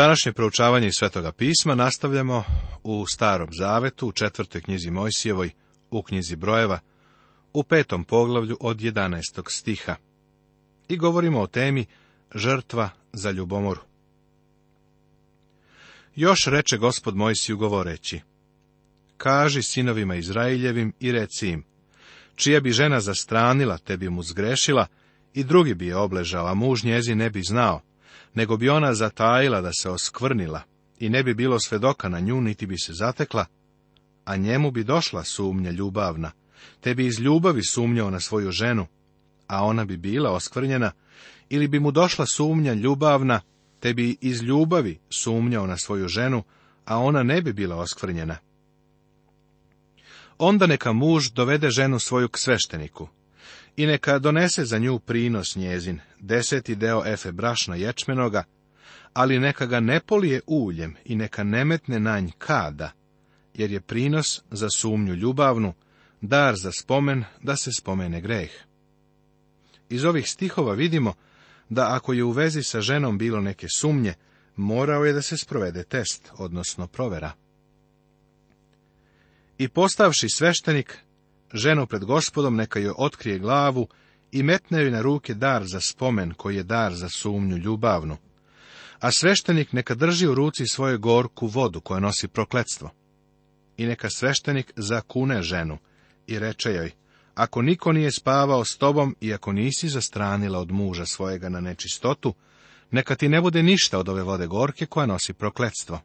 Današnje proučavanje iz Svetoga pisma nastavljamo u Starom Zavetu, u četvrtoj knjizi Mojsijevoj, u knjizi Brojeva, u petom poglavlju od 11. stiha. I govorimo o temi žrtva za ljubomoru. Još reče gospod Mojsiju govoreći, kaži sinovima Izraeljevim i reci im, čija bi žena zastranila, te bi mu zgrešila, i drugi bi je obležala, muž njezi ne bi znao, nego bi ona zatajila da se oskvrnila i ne bi bilo svedoka na nju, niti bi se zatekla, a njemu bi došla sumnja ljubavna, te bi iz ljubavi sumnjao na svoju ženu, a ona bi bila oskvrnjena, ili bi mu došla sumnja ljubavna, te bi iz ljubavi sumnjao na svoju ženu, a ona ne bi bila oskvrnjena. Onda neka muž dovede ženu svoju k svešteniku, i neka donese za nju prinos njezin, deseti deo efe brašna ječmenoga, ali neka ga ne polije uljem i neka nemetne metne nanj kada, jer je prinos za sumnju ljubavnu, dar za spomen da se spomene greh. Iz ovih stihova vidimo da ako je u vezi sa ženom bilo neke sumnje, morao je da se sprovede test, odnosno provera. I postavši sveštenik, ženu pred gospodom, neka joj otkrije glavu i metne joj na ruke dar za spomen, koji je dar za sumnju ljubavnu. A sveštenik neka drži u ruci svoju gorku vodu, koja nosi prokletstvo. I neka sveštenik zakune ženu i reče joj, ako niko nije spavao s tobom i ako nisi zastranila od muža svojega na nečistotu, neka ti ne bude ništa od ove vode gorke koja nosi prokletstvo.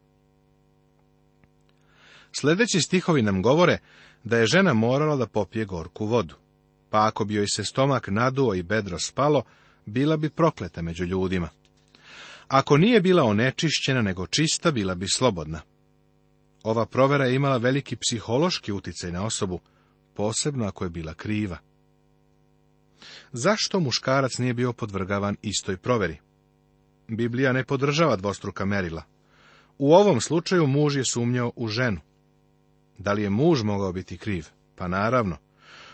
Sledeći stihovi nam govore da je žena morala da popije gorku vodu. Pa ako bi joj se stomak naduo i bedro spalo, bila bi prokleta među ljudima. Ako nije bila onečišćena nego čista, bila bi slobodna. Ova provera je imala veliki psihološki uticaj na osobu, posebno ako je bila kriva. Zašto muškarac nije bio podvrgavan istoj proveri? Biblija ne podržava dvostruka merila. U ovom slučaju muž je sumnjao u ženu. Da li je muž mogao biti kriv? Pa naravno.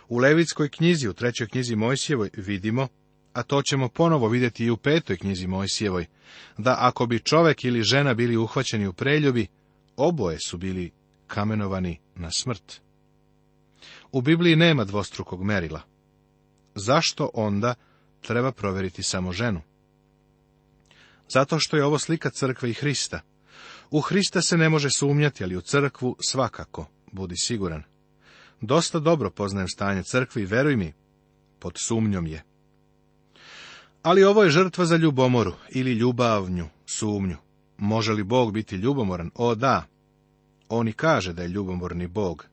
U Levitskoj knjizi, u trećoj knjizi Mojsijevoj, vidimo, a to ćemo ponovo vidjeti i u petoj knjizi Mojsijevoj, da ako bi čovek ili žena bili uhvaćeni u preljubi, oboje su bili kamenovani na smrt. U Bibliji nema dvostrukog merila. Zašto onda treba proveriti samo ženu? Zato što je ovo slika crkve i Hrista. U Hrista se ne može sumnjati, ali u crkvu svakako, budi siguran. Dosta dobro poznajem stanje crkvi i veruj mi, pod sumnjom je. Ali ovo je žrtva za ljubomoru ili ljubavnju, sumnju. Može li Bog biti ljubomoran? O da. oni kaže da je ljubomorni Bog.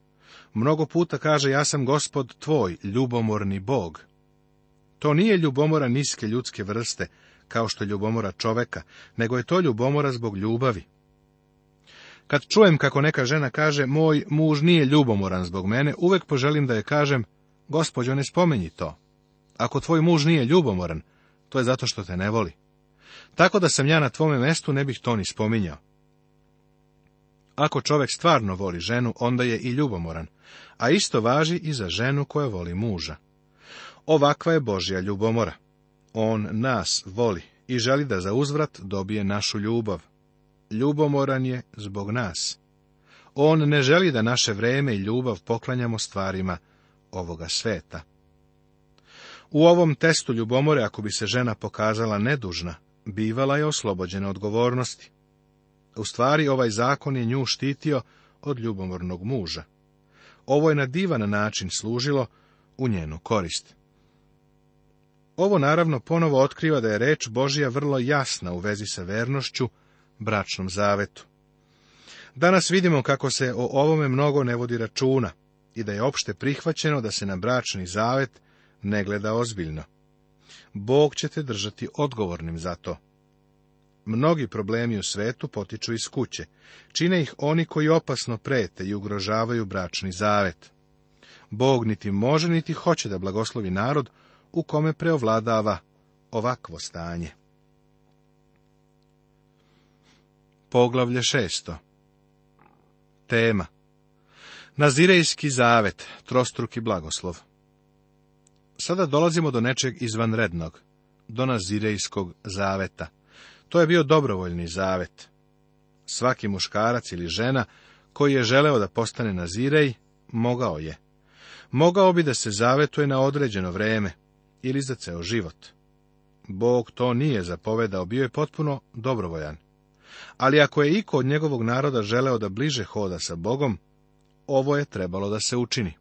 Mnogo puta kaže ja sam gospod tvoj, ljubomorni Bog. To nije ljubomora niske ljudske vrste, kao što je ljubomora čoveka, nego je to ljubomora zbog ljubavi. Kad čujem kako neka žena kaže, moj muž nije ljubomoran zbog mene, uvek poželim da je kažem, gospođo, ne spomenji to. Ako tvoj muž nije ljubomoran, to je zato što te ne voli. Tako da sam ja na tvome mestu ne bih to ni spominjao. Ako čovek stvarno voli ženu, onda je i ljubomoran, a isto važi i za ženu koja voli muža. Ovakva je Božja ljubomora. On nas voli i želi da za uzvrat dobije našu ljubav ljubomoran je zbog nas. On ne želi da naše vreme i ljubav poklanjamo stvarima ovoga sveta. U ovom testu ljubomore, ako bi se žena pokazala nedužna, bivala je oslobođena odgovornosti. U stvari, ovaj zakon je nju štitio od ljubomornog muža. Ovo je na divan način služilo u njenu korist. Ovo naravno ponovo otkriva da je reč Božija vrlo jasna u vezi sa vernošću, bračnom zavetu. Danas vidimo kako se o ovome mnogo ne vodi računa i da je opšte prihvaćeno da se na bračni zavet ne gleda ozbiljno. Bog će te držati odgovornim za to. Mnogi problemi u svetu potiču iz kuće. Čine ih oni koji opasno prete i ugrožavaju bračni zavet. Bog niti može, niti hoće da blagoslovi narod u kome preovladava ovakvo stanje. Poglavlje šesto. Tema. Nazirejski zavet, trostruki blagoslov. Sada dolazimo do nečeg izvanrednog, do nazirejskog zaveta. To je bio dobrovoljni zavet. Svaki muškarac ili žena koji je želeo da postane nazirej, mogao je. Mogao bi da se zavetuje na određeno vreme ili za ceo život. Bog to nije zapovedao, bio je potpuno dobrovoljan. Ali ako je iko od njegovog naroda želeo da bliže hoda sa Bogom, ovo je trebalo da se učini.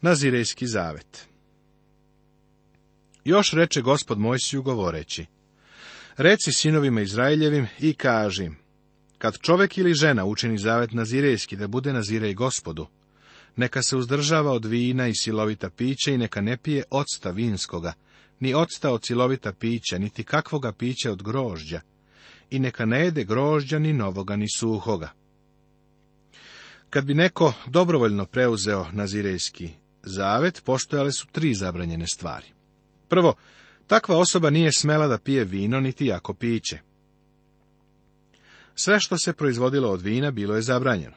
Nazirejski zavet Još reče gospod Mojsiju govoreći, Reci sinovima Izraeljevim i kaži kad čovek ili žena učini zavet nazirejski da bude nazirej gospodu, neka se uzdržava od vina i silovita pića i neka ne pije octa vinskoga, ni odsta od silovita pića, niti kakvoga pića od grožđa, i neka ne jede grožđa ni novoga ni suhoga. Kad bi neko dobrovoljno preuzeo nazirejski zavet, postojale su tri zabranjene stvari. Prvo, takva osoba nije smela da pije vino niti jako piće. Sve što se proizvodilo od vina bilo je zabranjeno.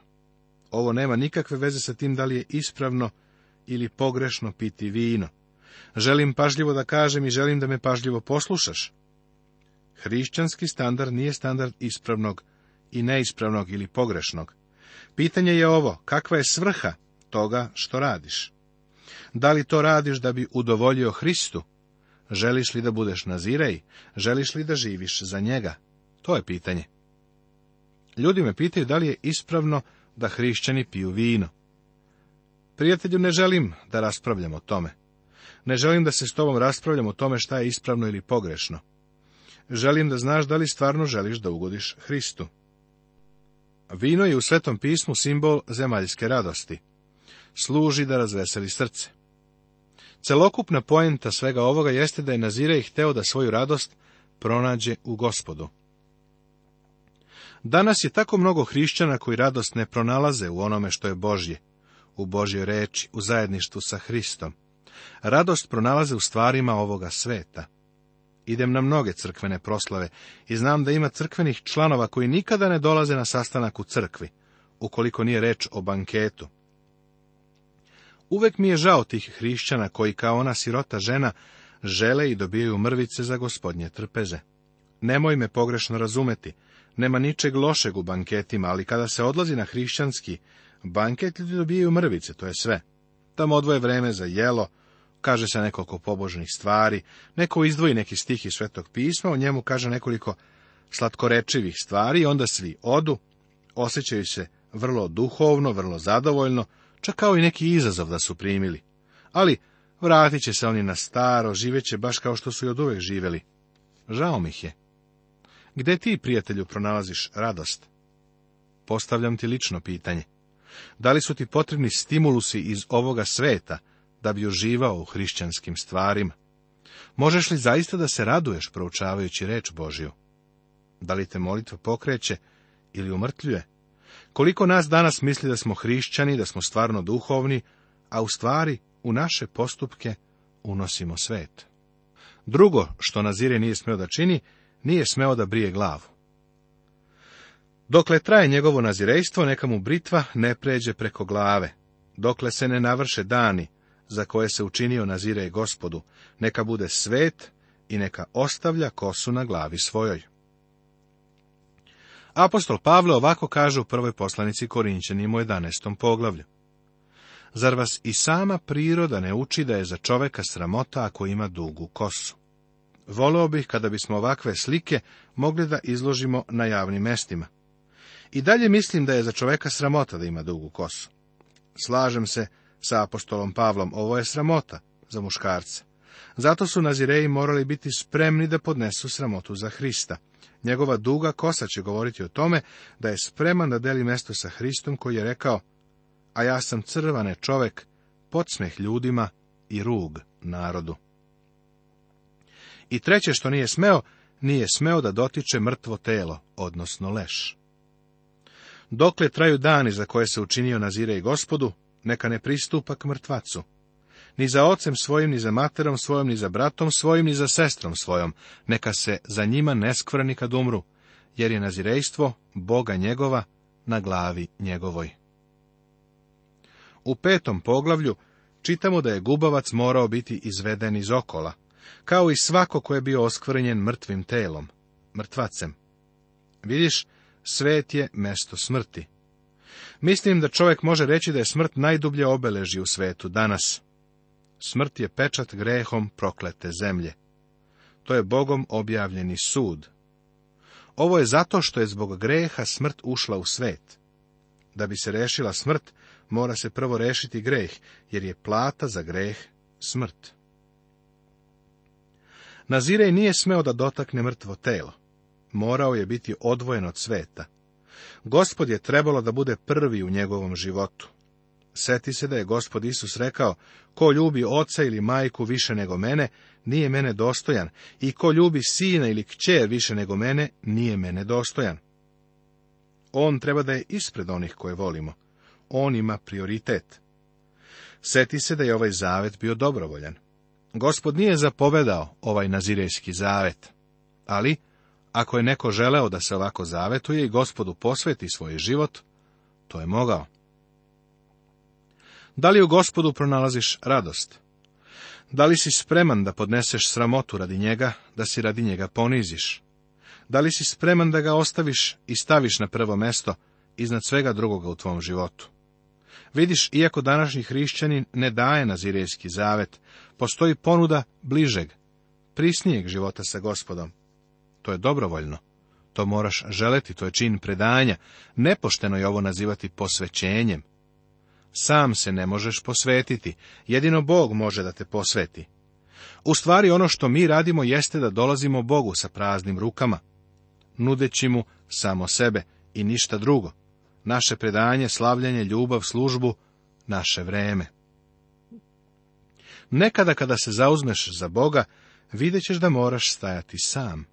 Ovo nema nikakve veze sa tim da li je ispravno ili pogrešno piti vino. Želim pažljivo da kažem i želim da me pažljivo poslušaš. Hrišćanski standard nije standard ispravnog i neispravnog ili pogrešnog. Pitanje je ovo, kakva je svrha toga što radiš? Da li to radiš da bi udovoljio Hristu? Želiš li da budeš nazirej? Želiš li da živiš za njega? To je pitanje. Ljudi me pitaju da li je ispravno da hrišćani piju vino. Prijatelju, ne želim da raspravljam o tome. Ne želim da se s tobom raspravljam o tome šta je ispravno ili pogrešno želim da znaš da li stvarno želiš da ugodiš Hristu. Vino je u Svetom pismu simbol zemaljske radosti. Služi da razveseli srce. Celokupna poenta svega ovoga jeste da je Nazirej hteo da svoju radost pronađe u gospodu. Danas je tako mnogo hrišćana koji radost ne pronalaze u onome što je Božje, u Božjoj reči, u zajedništvu sa Hristom. Radost pronalaze u stvarima ovoga sveta. Idem na mnoge crkvene proslave i znam da ima crkvenih članova koji nikada ne dolaze na sastanak u crkvi, ukoliko nije reč o banketu. Uvek mi je žao tih hrišćana koji kao ona sirota žena žele i dobijaju mrvice za gospodnje trpeze. Nemoj me pogrešno razumeti, nema ničeg lošeg u banketima, ali kada se odlazi na hrišćanski banket, ljudi dobijaju mrvice, to je sve. Tamo odvoje vreme za jelo, kaže se nekoliko pobožnih stvari, neko izdvoji neki stih iz Svetog pisma, o njemu kaže nekoliko slatkorečivih stvari i onda svi odu, osjećaju se vrlo duhovno, vrlo zadovoljno, čak kao i neki izazov da su primili. Ali vratit će se oni na staro, živeće baš kao što su i od uvek živeli. Žao mi je. Gde ti, prijatelju, pronalaziš radost? Postavljam ti lično pitanje. Da li su ti potrebni stimulusi iz ovoga sveta, da bi uživao u hrišćanskim stvarima? Možeš li zaista da se raduješ proučavajući reč Božju? Da li te molitva pokreće ili umrtljuje? Koliko nas danas misli da smo hrišćani, da smo stvarno duhovni, a u stvari u naše postupke unosimo svet? Drugo, što Nazire nije smeo da čini, nije smeo da brije glavu. Dokle traje njegovo nazirejstvo, neka mu britva ne pređe preko glave, dokle se ne navrše dani, za koje se učinio nazire gospodu, neka bude svet i neka ostavlja kosu na glavi svojoj. Apostol Pavle ovako kaže u prvoj poslanici Korinćanima u 11. poglavlju. Zar vas i sama priroda ne uči da je za čoveka sramota ako ima dugu kosu? Voleo bih kada bismo ovakve slike mogli da izložimo na javnim mestima. I dalje mislim da je za čoveka sramota da ima dugu kosu. Slažem se sa apostolom Pavlom. Ovo je sramota za muškarce. Zato su nazireji morali biti spremni da podnesu sramotu za Hrista. Njegova duga kosa će govoriti o tome da je spreman da deli mesto sa Hristom koji je rekao, a ja sam crvane čovek, podsmeh ljudima i rug narodu. I treće što nije smeo, nije smeo da dotiče mrtvo telo, odnosno leš. Dokle traju dani za koje se učinio nazire i gospodu, neka ne pristupa k mrtvacu. Ni za ocem svojim, ni za materom svojom, ni za bratom svojim, ni za sestrom svojom, neka se za njima ne skvrni kad umru, jer je nazirejstvo Boga njegova na glavi njegovoj. U petom poglavlju čitamo da je gubavac morao biti izveden iz okola, kao i svako ko je bio oskvrnjen mrtvim telom, mrtvacem. Vidiš, svet je mesto smrti. Mislim da čovjek može reći da je smrt najdublje obeleži u svetu danas. Smrt je pečat grehom proklete zemlje. To je Bogom objavljeni sud. Ovo je zato što je zbog greha smrt ušla u svet. Da bi se rešila smrt, mora se prvo rešiti greh, jer je plata za greh smrt. Nazirej nije smeo da dotakne mrtvo telo. Morao je biti odvojen od sveta. Gospod je trebalo da bude prvi u njegovom životu. Seti se da je gospod Isus rekao, ko ljubi oca ili majku više nego mene, nije mene dostojan, i ko ljubi sina ili kćer više nego mene, nije mene dostojan. On treba da je ispred onih koje volimo. On ima prioritet. Seti se da je ovaj zavet bio dobrovoljan. Gospod nije zapovedao ovaj nazirejski zavet, ali ako je neko želeo da se ovako zavetuje i gospodu posveti svoj život, to je mogao. Da li u gospodu pronalaziš radost? Da li si spreman da podneseš sramotu radi njega, da si radi njega poniziš? Da li si spreman da ga ostaviš i staviš na prvo mesto, iznad svega drugoga u tvom životu? Vidiš, iako današnji hrišćanin ne daje nazirejski zavet, postoji ponuda bližeg, prisnijeg života sa gospodom to je dobrovoljno. To moraš želeti, to je čin predanja. Nepošteno je ovo nazivati posvećenjem. Sam se ne možeš posvetiti, jedino Bog može da te posveti. U stvari ono što mi radimo jeste da dolazimo Bogu sa praznim rukama, nudeći mu samo sebe i ništa drugo. Naše predanje, slavljanje, ljubav, službu, naše vreme. Nekada kada se zauzmeš za Boga, vidjet ćeš da moraš stajati sam.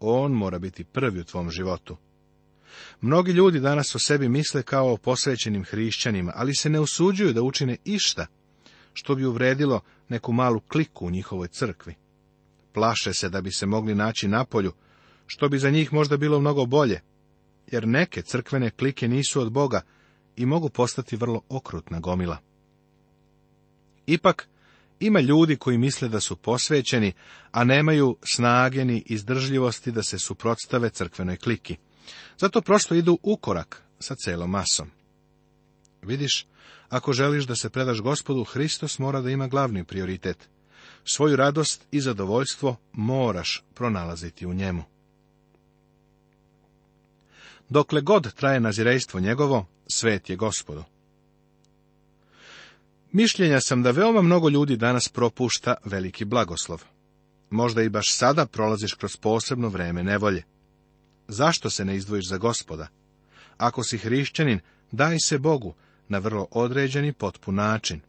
On mora biti prvi u tvom životu. Mnogi ljudi danas o sebi misle kao o posvećenim hrišćanima, ali se ne usuđuju da učine išta, što bi uvredilo neku malu kliku u njihovoj crkvi. Plaše se da bi se mogli naći na polju, što bi za njih možda bilo mnogo bolje, jer neke crkvene klike nisu od Boga i mogu postati vrlo okrutna gomila. Ipak, ima ljudi koji misle da su posvećeni, a nemaju snage ni izdržljivosti da se suprotstave crkvenoj kliki. Zato prosto idu u korak sa celom masom. Vidiš, ako želiš da se predaš gospodu, Hristos mora da ima glavni prioritet. Svoju radost i zadovoljstvo moraš pronalaziti u njemu. Dokle god traje nazirejstvo njegovo, svet je gospodu. Mišljenja sam da veoma mnogo ljudi danas propušta veliki blagoslov. Možda i baš sada prolaziš kroz posebno vreme nevolje. Zašto se ne izdvojiš za gospoda? Ako si hrišćanin, daj se Bogu na vrlo određeni, potpun način.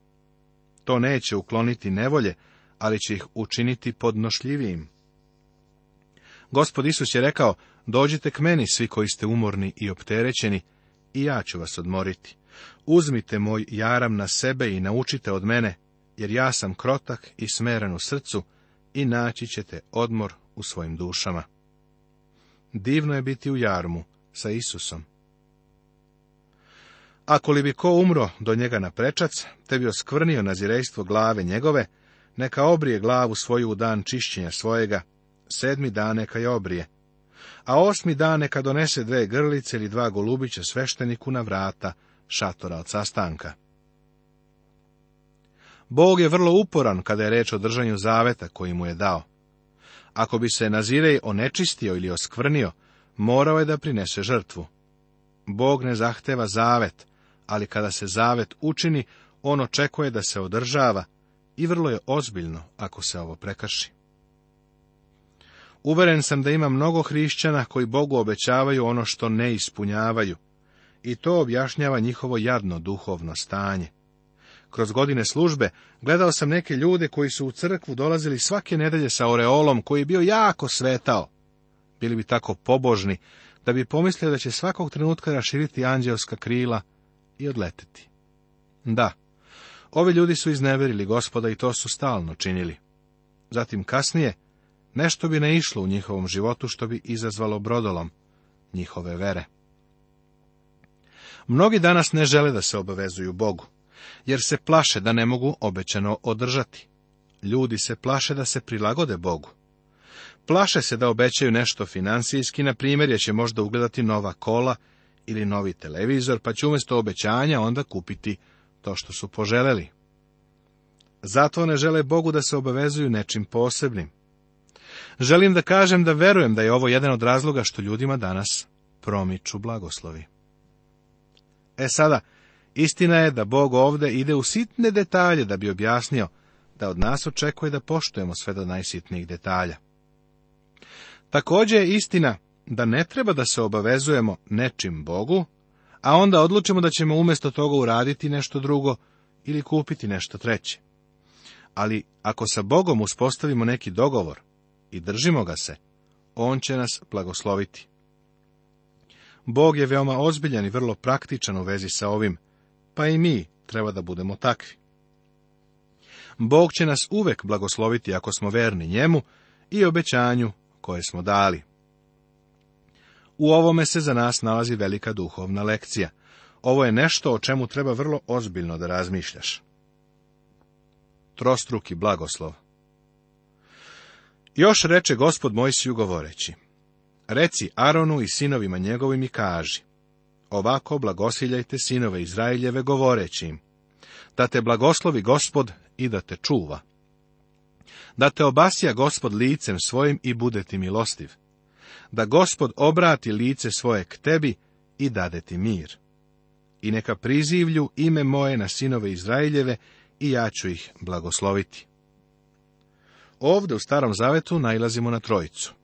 To neće ukloniti nevolje, ali će ih učiniti podnošljivijim. Gospod Isus je rekao, dođite k meni svi koji ste umorni i opterećeni, i ja ću vas odmoriti. Uzmite moj jaram na sebe i naučite od mene, jer ja sam krotak i smeren u srcu i naći ćete odmor u svojim dušama. Divno je biti u jarmu sa Isusom. Ako li bi ko umro do njega na prečac, te bi oskvrnio nazirejstvo glave njegove, neka obrije glavu svoju u dan čišćenja svojega, sedmi dan neka je obrije, a osmi dan neka donese dve grlice ili dva golubića svešteniku na vrata šatora od sastanka. Bog je vrlo uporan kada je reč o držanju zaveta koji mu je dao. Ako bi se Nazirej onečistio ili oskvrnio, morao je da prinese žrtvu. Bog ne zahteva zavet, ali kada se zavet učini, on očekuje da se održava i vrlo je ozbiljno ako se ovo prekrši. Uveren sam da ima mnogo hrišćana koji Bogu obećavaju ono što ne ispunjavaju, i to objašnjava njihovo jadno duhovno stanje. Kroz godine službe gledao sam neke ljude koji su u crkvu dolazili svake nedelje sa oreolom koji je bio jako svetao. Bili bi tako pobožni da bi pomislio da će svakog trenutka raširiti anđelska krila i odleteti. Da, ovi ljudi su izneverili gospoda i to su stalno činili. Zatim kasnije, nešto bi ne išlo u njihovom životu što bi izazvalo brodolom njihove vere. Mnogi danas ne žele da se obavezuju Bogu, jer se plaše da ne mogu obećano održati. Ljudi se plaše da se prilagode Bogu. Plaše se da obećaju nešto financijski, na primjer, jer će možda ugledati nova kola ili novi televizor, pa će umjesto obećanja onda kupiti to što su poželeli. Zato ne žele Bogu da se obavezuju nečim posebnim. Želim da kažem da verujem da je ovo jedan od razloga što ljudima danas promiču blagoslovi. E sada, istina je da Bog ovde ide u sitne detalje da bi objasnio da od nas očekuje da poštujemo sve do najsitnijih detalja. Također je istina da ne treba da se obavezujemo nečim Bogu, a onda odlučimo da ćemo umjesto toga uraditi nešto drugo ili kupiti nešto treće. Ali ako sa Bogom uspostavimo neki dogovor i držimo ga se, On će nas blagosloviti. Bog je veoma ozbiljan i vrlo praktičan u vezi sa ovim, pa i mi treba da budemo takvi. Bog će nas uvek blagosloviti ako smo verni njemu i obećanju koje smo dali. U ovome se za nas nalazi velika duhovna lekcija. Ovo je nešto o čemu treba vrlo ozbiljno da razmišljaš. Trostruki blagoslov Još reče gospod Mojsiju govoreći, Reci Aronu i sinovima njegovim i kaži, ovako blagosiljajte sinove Izraeljeve govoreći im, da te blagoslovi gospod i da te čuva. Da te obasija gospod licem svojim i bude ti milostiv. Da gospod obrati lice svoje k tebi i dade ti mir. I neka prizivlju ime moje na sinove Izraeljeve i ja ću ih blagosloviti. Ovde u Starom Zavetu nailazimo na trojicu.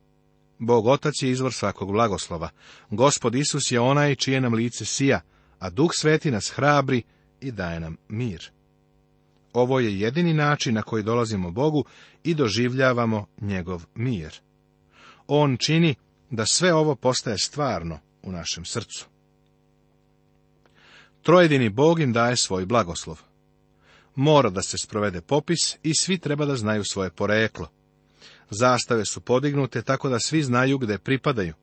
Bog Otac je izvor svakog blagoslova. Gospod Isus je onaj čije nam lice sija, a Duh Sveti nas hrabri i daje nam mir. Ovo je jedini način na koji dolazimo Bogu i doživljavamo njegov mir. On čini da sve ovo postaje stvarno u našem srcu. Trojedini Bog im daje svoj blagoslov. Mora da se sprovede popis i svi treba da znaju svoje poreklo. Zastave su podignute tako da svi znaju gde pripadaju.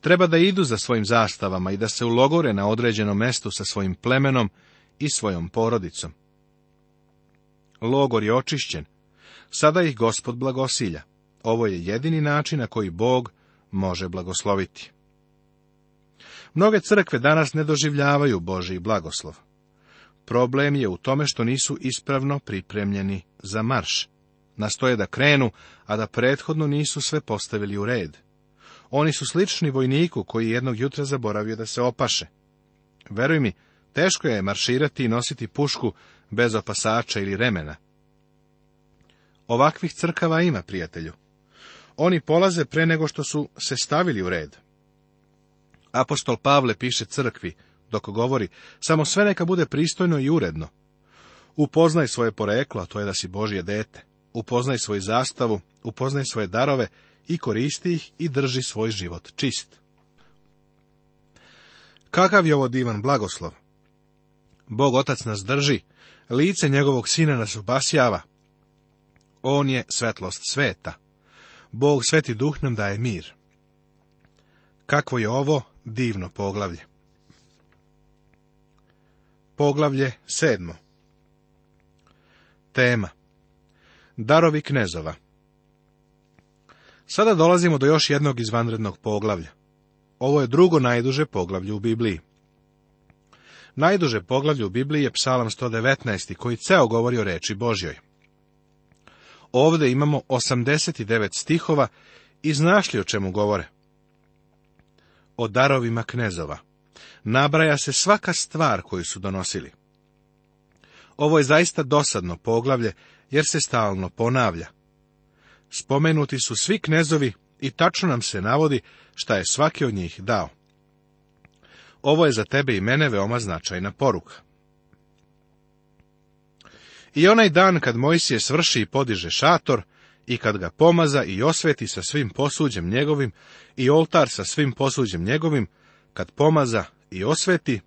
Treba da idu za svojim zastavama i da se ulogore na određenom mestu sa svojim plemenom i svojom porodicom. Logor je očišćen. Sada ih gospod blagosilja. Ovo je jedini način na koji Bog može blagosloviti. Mnoge crkve danas ne doživljavaju Boži blagoslov. Problem je u tome što nisu ispravno pripremljeni za marš. Nastoje da krenu, a da prethodno nisu sve postavili u red. Oni su slični vojniku koji jednog jutra zaboravio da se opaše. Veruj mi, teško je marširati i nositi pušku bez opasača ili remena. Ovakvih crkava ima, prijatelju. Oni polaze pre nego što su se stavili u red. Apostol Pavle piše crkvi, dok govori, samo sve neka bude pristojno i uredno. Upoznaj svoje poreklo, a to je da si Božje dete upoznaj svoju zastavu, upoznaj svoje darove i koristi ih i drži svoj život čist. Kakav je ovo divan blagoslov? Bog Otac nas drži, lice njegovog sina nas obasjava. On je svetlost sveta. Bog sveti duh nam daje mir. Kakvo je ovo divno poglavlje? Poglavlje sedmo. Tema Darovi knezova. Sada dolazimo do još jednog izvanrednog poglavlja. Ovo je drugo najduže poglavlje u Bibliji. Najduže poglavlje u Bibliji je psalam 119. koji ceo govori o reči Božjoj. Ovde imamo 89 stihova i znaš li o čemu govore? O darovima knezova. Nabraja se svaka stvar koju su donosili. Ovo je zaista dosadno poglavlje, jer se stalno ponavlja. Spomenuti su svi knezovi i tačno nam se navodi šta je svaki od njih dao. Ovo je za tebe i mene veoma značajna poruka. I onaj dan kad Mojsije svrši i podiže šator, i kad ga pomaza i osveti sa svim posuđem njegovim, i oltar sa svim posuđem njegovim, kad pomaza i osveti,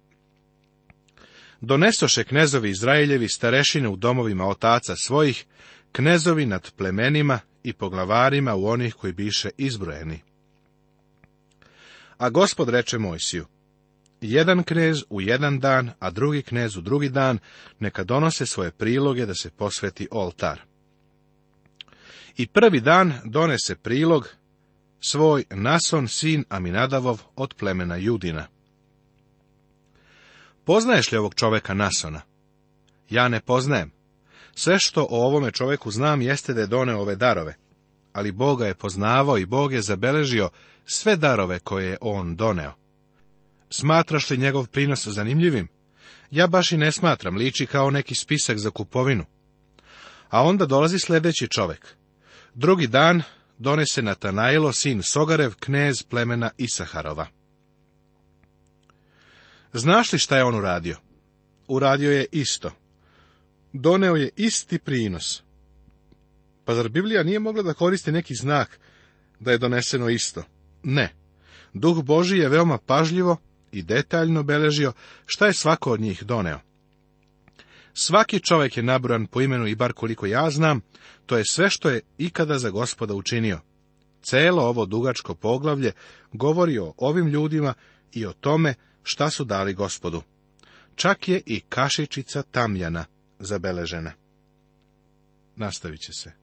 Donesoše knezovi Izraeljevi starešine u domovima otaca svojih, knezovi nad plemenima i poglavarima u onih koji biše izbrojeni. A gospod reče Mojsiju, jedan knez u jedan dan, a drugi knez u drugi dan, neka donose svoje priloge da se posveti oltar. I prvi dan donese prilog svoj Nason sin Aminadavov od plemena Judina. Poznaješ li ovog čoveka Nasona? Ja ne poznajem. Sve što o ovome čoveku znam jeste da je doneo ove darove. Ali Boga je poznavao i Bog je zabeležio sve darove koje je on doneo. Smatraš li njegov prinos zanimljivim? Ja baš i ne smatram, liči kao neki spisak za kupovinu. A onda dolazi sljedeći čovek. Drugi dan donese Natanailo, sin Sogarev, knez plemena Isaharova. Znaš li šta je on uradio? Uradio je isto. Doneo je isti prinos. Pa zar Biblija nije mogla da koristi neki znak da je doneseno isto? Ne. Duh Boži je veoma pažljivo i detaljno beležio šta je svako od njih doneo. Svaki čovjek je nabrojan po imenu i bar koliko ja znam, to je sve što je ikada za gospoda učinio. Celo ovo dugačko poglavlje govori o ovim ljudima i o tome šta su dali gospodu. Čak je i kašičica tamjana zabeležena. Nastavit će se.